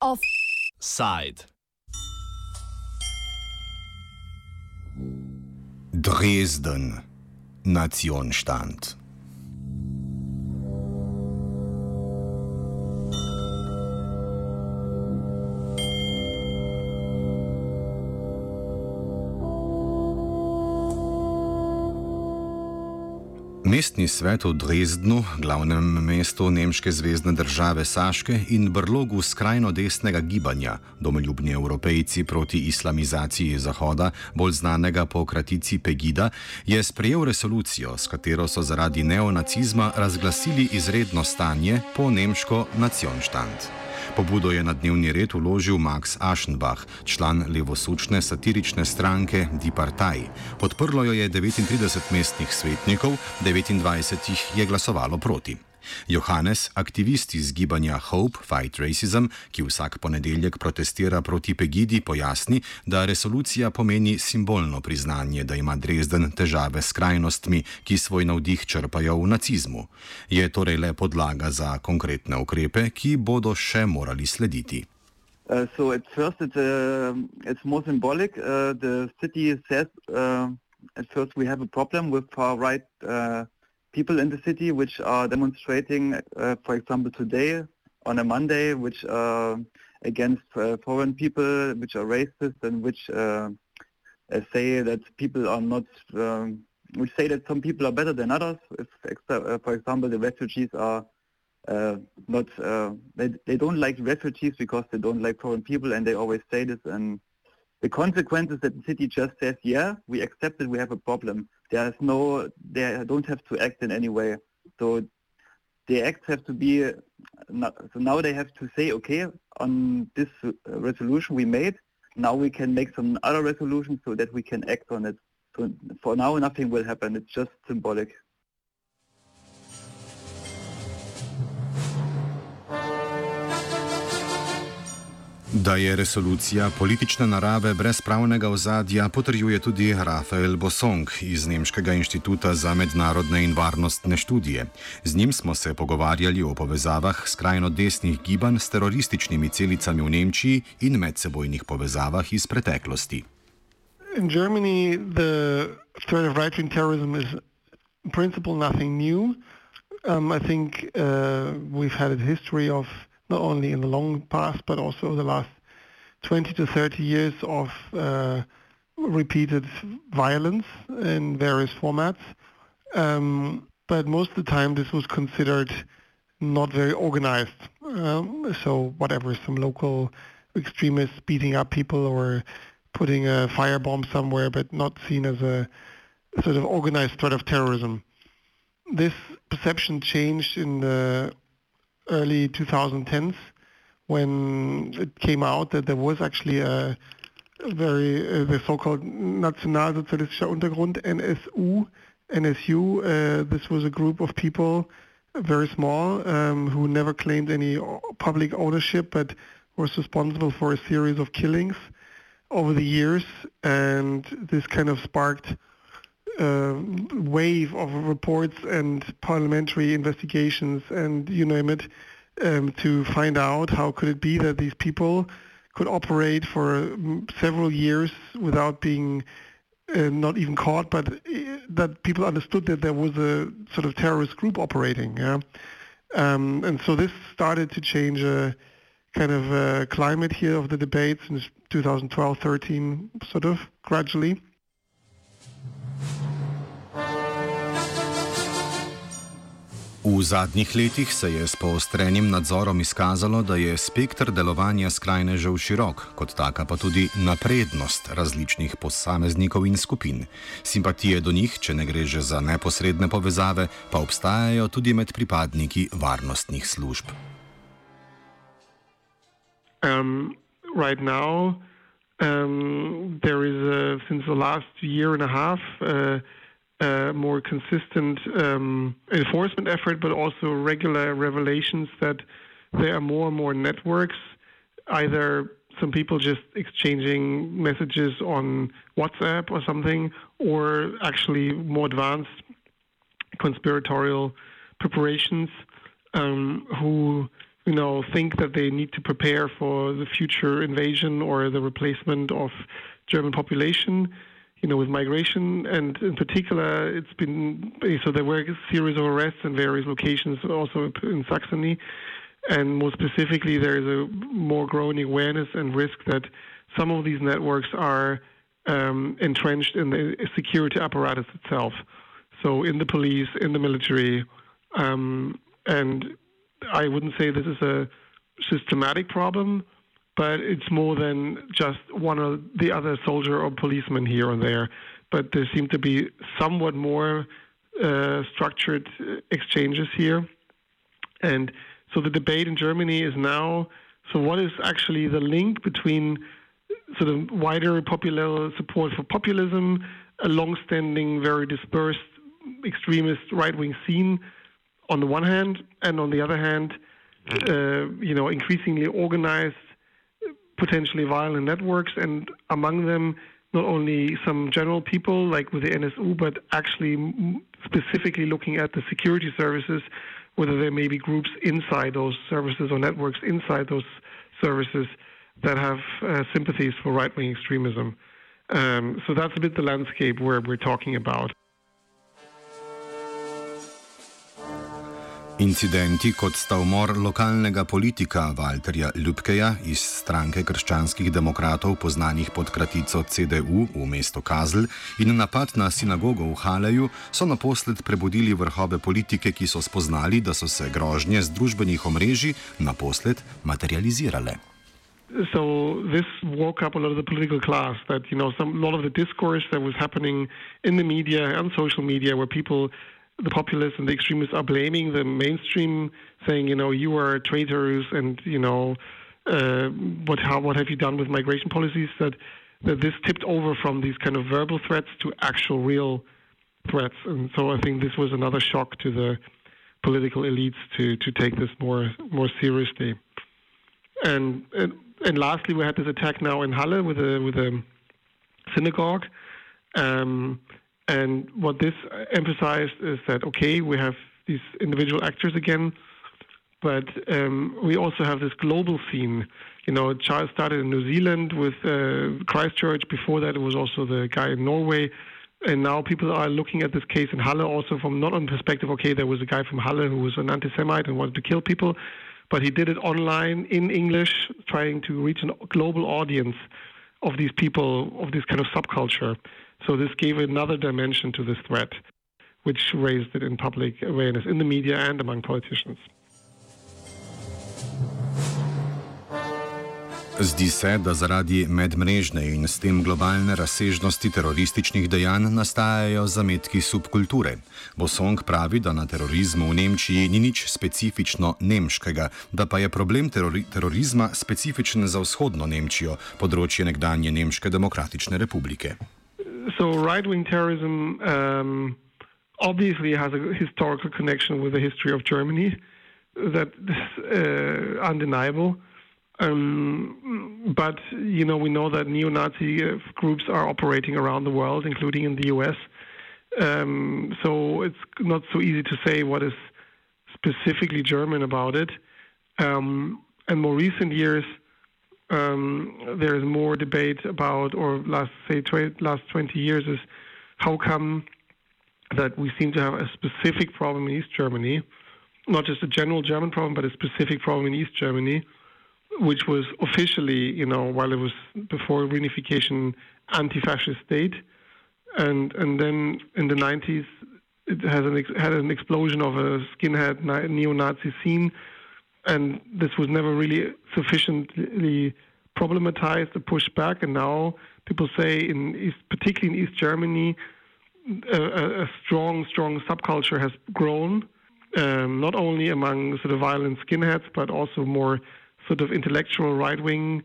Offside. Dresden, Nationstand. Mestni svet v Dresdnu, glavnem mestu nemške zvezdne države Saške in brlogu skrajno desnega gibanja, domoljubni evropejci proti islamizaciji Zahoda, bolj znanega po kratici Pegida, je sprejel resolucijo, s katero so zaradi neonacizma razglasili izredno stanje po nemško nacionštant. Pobudo je na dnevni red uložil Max Aschenbach, član levosučne satirične stranke Die Partei. Podprlo jo je 39 mestnih svetnikov, 29 jih je glasovalo proti. Johannes, aktivist iz gibanja Hope Fight Racism, ki vsak ponedeljek protestira proti Pegidi, pojasni, da resolucija pomeni simbolno priznanje, da ima Dresden težave s krajnostmi, ki svoj navdih črpajo v nacizmu. Je torej le podlaga za konkretne ukrepe, ki bodo še morali slediti. Uh, so at first it's, uh, it's more symbolic. Uh, the city says uh, at first we have a problem with far right uh, people in the city which are demonstrating, uh, for example, today on a Monday, which are against uh, foreign people, which are racist and which uh, uh say that people are not, um, which say that some people are better than others. If, uh, for example, the refugees are uh, not, they, they don't like refugees because they don't like foreign people and they always say this and the consequence is that the city just says, yeah, we accept that we have a problem. There's no, they don't have to act in any way. So the acts have to be, so now they have to say, okay, on this resolution we made, now we can make some other resolution so that we can act on it. So for now, nothing will happen. It's just symbolic. Da je resolucija politične narave brez pravnega ozadja, potrjuje tudi Rafael Bosong iz Nemškega inštituta za mednarodne in varnostne študije. Z njim smo se pogovarjali o povezavah skrajno desnih gibanj s terorističnimi celicami v Nemčiji in medsebojnih povezavah iz preteklosti. In Germany, the threat of right-wing terrorism is in principle nothing new. Um, I think uh, we've had a history of not only in the long past, but also the last 20 to 30 years of uh, repeated violence in various formats. Um, but most of the time this was considered not very organized. Um, so whatever, some local extremists beating up people or putting a firebomb somewhere, but not seen as a sort of organized threat of terrorism. This perception changed in the early 2010s when it came out that there was actually a very uh, the so-called Nationalsozialistischer Untergrund NSU NSU. Uh, this was a group of people, very small, um, who never claimed any public ownership, but was responsible for a series of killings over the years, and this kind of sparked a wave of reports and parliamentary investigations and you name it um, to find out how could it be that these people could operate for um, several years without being uh, not even caught, but uh, that people understood that there was a sort of terrorist group operating. Yeah? Um, and so this started to change a kind of a climate here of the debate since 2012-13, sort of gradually. V zadnjih letih se je s poostrenim nadzorom izkazalo, da je spektr delovanja skrajnežev širok, kot taka pa tudi naprednost različnih posameznikov in skupin. Simpatije do njih, če ne gre že za neposredne povezave, pa obstajajo tudi med pripadniki varnostnih služb. Um, right now, um, there is, a, since the last year and a half, uh, a more consistent um, enforcement effort, but also regular revelations that there are more and more networks, either some people just exchanging messages on WhatsApp or something, or actually more advanced conspiratorial preparations um, who you know think that they need to prepare for the future invasion or the replacement of German population you know, with migration, and in particular, it's been so there were a series of arrests in various locations, also in Saxony, and more specifically, there is a more growing awareness and risk that some of these networks are um, entrenched in the security apparatus itself, so in the police, in the military, um, and I wouldn't say this is a systematic problem but it's more than just one or the other soldier or policeman here or there. But there seem to be somewhat more uh, structured exchanges here. And so the debate in Germany is now so, what is actually the link between sort of wider popular support for populism, a long standing, very dispersed extremist right wing scene on the one hand, and on the other hand, uh, you know, increasingly organized potentially violent networks, and among them, not only some general people like with the NSU, but actually specifically looking at the security services, whether there may be groups inside those services or networks inside those services that have uh, sympathies for right wing extremism. Um, so that's a bit the landscape where we're talking about. Incidenti, kot sta umor lokalnega politika Walterja Ljubkeja iz stranke krščanskih demokratov, poznanih pod kratico CDU v mestu Kazl, in napad na sinagogo v Haleju, so naposled prebudili vrhove politike, ki so spoznali, da so se grožnje z družbenih omrežij naposled materializirale. So this woke up a lot of the political class that, you know, some, a lot of the discourse that was happening in the media and social media where people the populists and the extremists are blaming the mainstream, saying, you know, you are traitors and, you know, uh, what, how, what have you done with migration policies? That, that this tipped over from these kind of verbal threats to actual real threats. And so I think this was another shock to the political elites to, to take this more, more seriously. And, and, and lastly, we had this attack now in Halle with a, with a synagogue. Um, and what this emphasized is that, okay, we have these individual actors again, but um, we also have this global scene. You know, it started in New Zealand with uh, Christchurch. Before that, it was also the guy in Norway. And now people are looking at this case in Halle also from not on perspective, okay, there was a guy from Halle who was an anti Semite and wanted to kill people, but he did it online in English, trying to reach a global audience of these people, of this kind of subculture. So this gave another dimension to this threat, which raised it in public awareness in the media and among politicians. Zdi se, da zaradi medmrežne in s tem globalne razsežnosti terorističnih dejanj nastajajo zametki subkulture. Bosong pravi, da na terorizmu v Nemčiji ni nič specifično nemškega, da pa je problem terori terorizma specifičen za vzhodno Nemčijo, področje nekdanje Nemške demokratične republike. So right-wing terrorism um, obviously has a historical connection with the history of Germany. That is uh, undeniable. Um, but you know, we know that neo-Nazi uh, groups are operating around the world, including in the U.S. Um, so it's not so easy to say what is specifically German about it. Um, and more recent years, um, there is more debate about, or last say tw- last 20 years, is how come that we seem to have a specific problem in East Germany, not just a general German problem, but a specific problem in East Germany, which was officially, you know, while it was before reunification, anti-fascist state, and and then in the 90s it has an ex- had an explosion of a skinhead neo-Nazi scene and this was never really sufficiently problematized or pushed back. And now people say, in East, particularly in East Germany, a, a strong, strong subculture has grown, um, not only among sort of violent skinheads, but also more sort of intellectual right wing,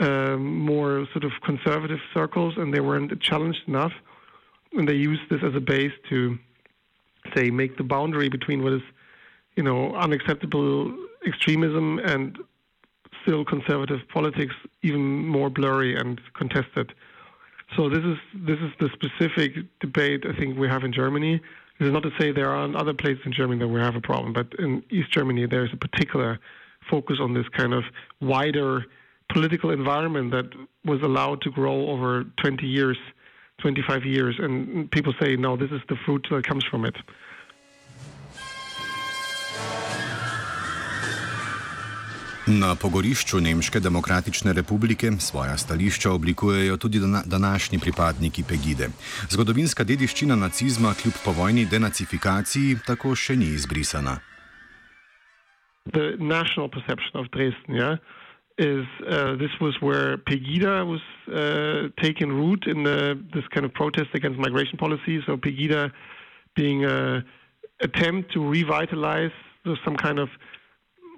um, more sort of conservative circles, and they weren't challenged enough. And they used this as a base to, say, make the boundary between what is, you know, unacceptable extremism and still conservative politics even more blurry and contested. So this is this is the specific debate I think we have in Germany. This is not to say there aren't other places in Germany that we have a problem, but in East Germany there's a particular focus on this kind of wider political environment that was allowed to grow over 20 years, 25 years, and people say no, this is the fruit that comes from it. Na pogorišču Nemške demokratične republike svoja stališča oblikujejo tudi današnji pripadniki Pegide. Zgodovinska dediščina nacizma kljub povojni denacifikaciji tako še ni izbrisana. The national perception of Dresden, yeah, is uh, this was where Pegida was uh, taking root in the, this kind of protest against migration policy. So Pegida being an attempt to revitalize some kind of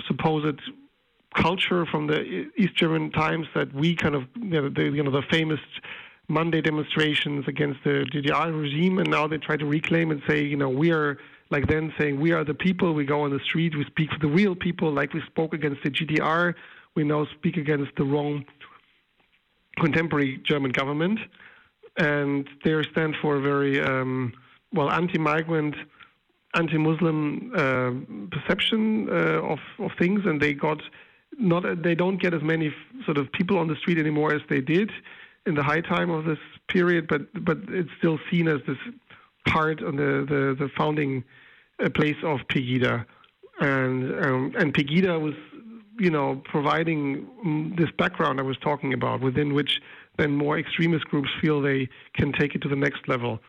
supposed culture from the East German times that we kind of you know the, you know, the famous Monday demonstrations against the GDR regime, and now they try to reclaim and say, you know, we are like then saying we are the people. We go on the street, we speak for the real people, like we spoke against the GDR. We now speak against the wrong contemporary German government, and they stand for a very um, well anti-migrant anti-Muslim uh, perception uh, of of things, and they got not they don't get as many sort of people on the street anymore as they did in the high time of this period, but but it's still seen as this part on the the, the founding uh, place of Pegida, and um, and Pegida was you know providing mm, this background I was talking about, within which then more extremist groups feel they can take it to the next level.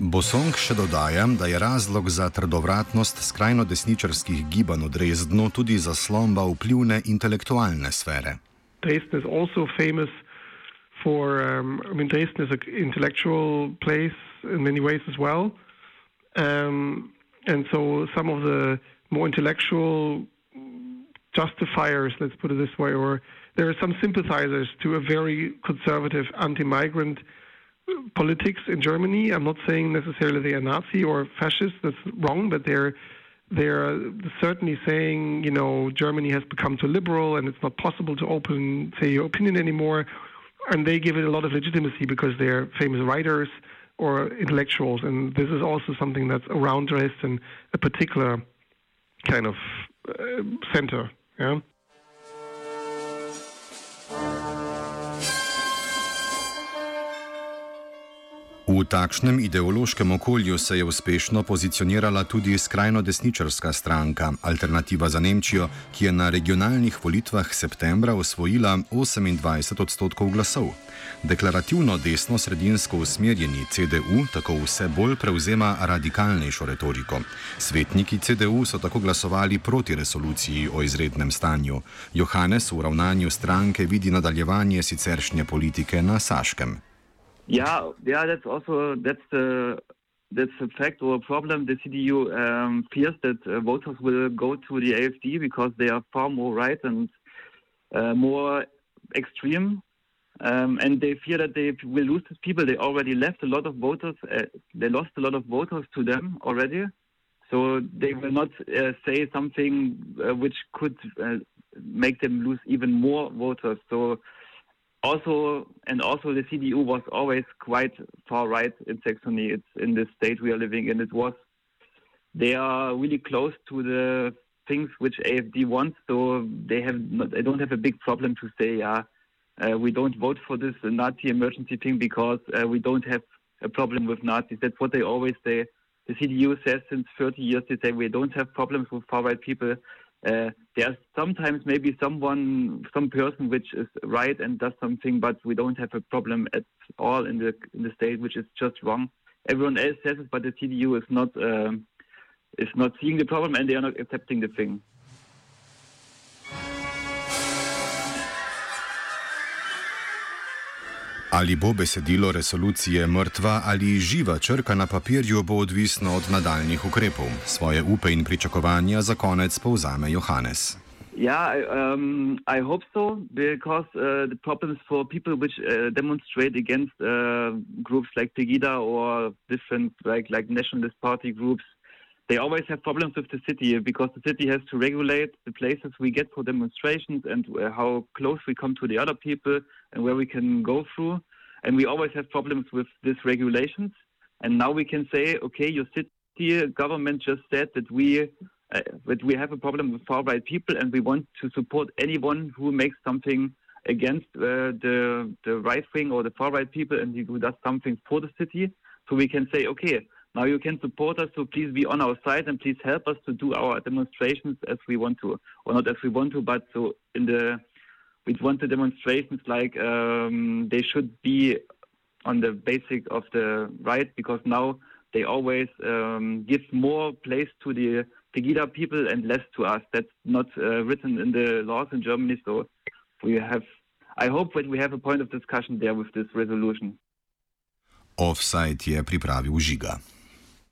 Bosong še dodaja, da je razlog za trdovratnost skrajno desničarskih gibanj v Dresdnu tudi zaslomba vplivne intelektualne sfere. Dresden is also famous for, um, I mean, Dresden is an intellectual place in many ways as well. Um, and so some of the more intellectual justifiers, let's put it this way, or there are some sympathizers to a very conservative anti-migrant politics in Germany. I'm not saying necessarily they are Nazi or fascist. That's wrong, but they're they're certainly saying, you know, Germany has become too liberal and it's not possible to open, say, your opinion anymore. And they give it a lot of legitimacy because they're famous writers or intellectuals. And this is also something that's around Dresden, a particular kind of uh, center. Yeah. V takšnem ideološkem okolju se je uspešno pozicionirala tudi skrajno desničarska stranka Alternativa za Nemčijo, ki je na regionalnih volitvah septembra osvojila 28 odstotkov glasov. Deklarativno desno-sredinsko usmerjeni CDU tako vse bolj prevzema radikalnejšo retoriko. Svetniki CDU so tako glasovali proti resoluciji o izrednem stanju. Johannes v ravnanju stranke vidi nadaljevanje siceršnje politike na Saškem. Yeah, yeah, that's also that's the that's a fact or a problem. The CDU um, fears that uh, voters will go to the AFD because they are far more right and uh, more extreme, um, and they fear that they will lose these people. They already left a lot of voters. Uh, they lost a lot of voters to them already, so they will not uh, say something uh, which could uh, make them lose even more voters. So also and also the CDU was always quite far right in Saxony. It's in the state we are living in. It was they are really close to the things which AFD wants, so they have not, they don't have a big problem to say, yeah, uh, we don't vote for this Nazi emergency thing because uh, we don't have a problem with Nazis. That's what they always say. The CDU says since 30 years they say we don't have problems with far right people. Uh, there's sometimes maybe someone, some person which is right and does something, but we don't have a problem at all in the in the state, which is just wrong. Everyone else says it, but the CDU is not uh, is not seeing the problem and they are not accepting the thing. Ali bo besedilo resolucije mrtva ali živa črka na papirju, bo odvisno od nadaljnih ukrepov. Svoje upe in pričakovanja za konec povzame Johannes. Yeah, um, I hope so because uh, the problems for people which uh, demonstrate against uh, groups like Pegida or different like like nationalist party groups, they always have problems with the city because the city has to regulate the places we get for demonstrations and uh, how close we come to the other people and where we can go through. And we always have problems with these regulations. And now we can say, okay, your city government just said that we uh, that we have a problem with far right people, and we want to support anyone who makes something against uh, the the right wing or the far right people, and who does something for the city. So we can say, okay, now you can support us, so please be on our side and please help us to do our demonstrations as we want to, or not as we want to, but so in the we want the demonstrations like um, they should be on the basic of the right because now they always um, give more place to the Pegida people and less to us. That's not uh, written in the laws in Germany, so we have. I hope that we have a point of discussion there with this resolution. Offside je pripravil žiga.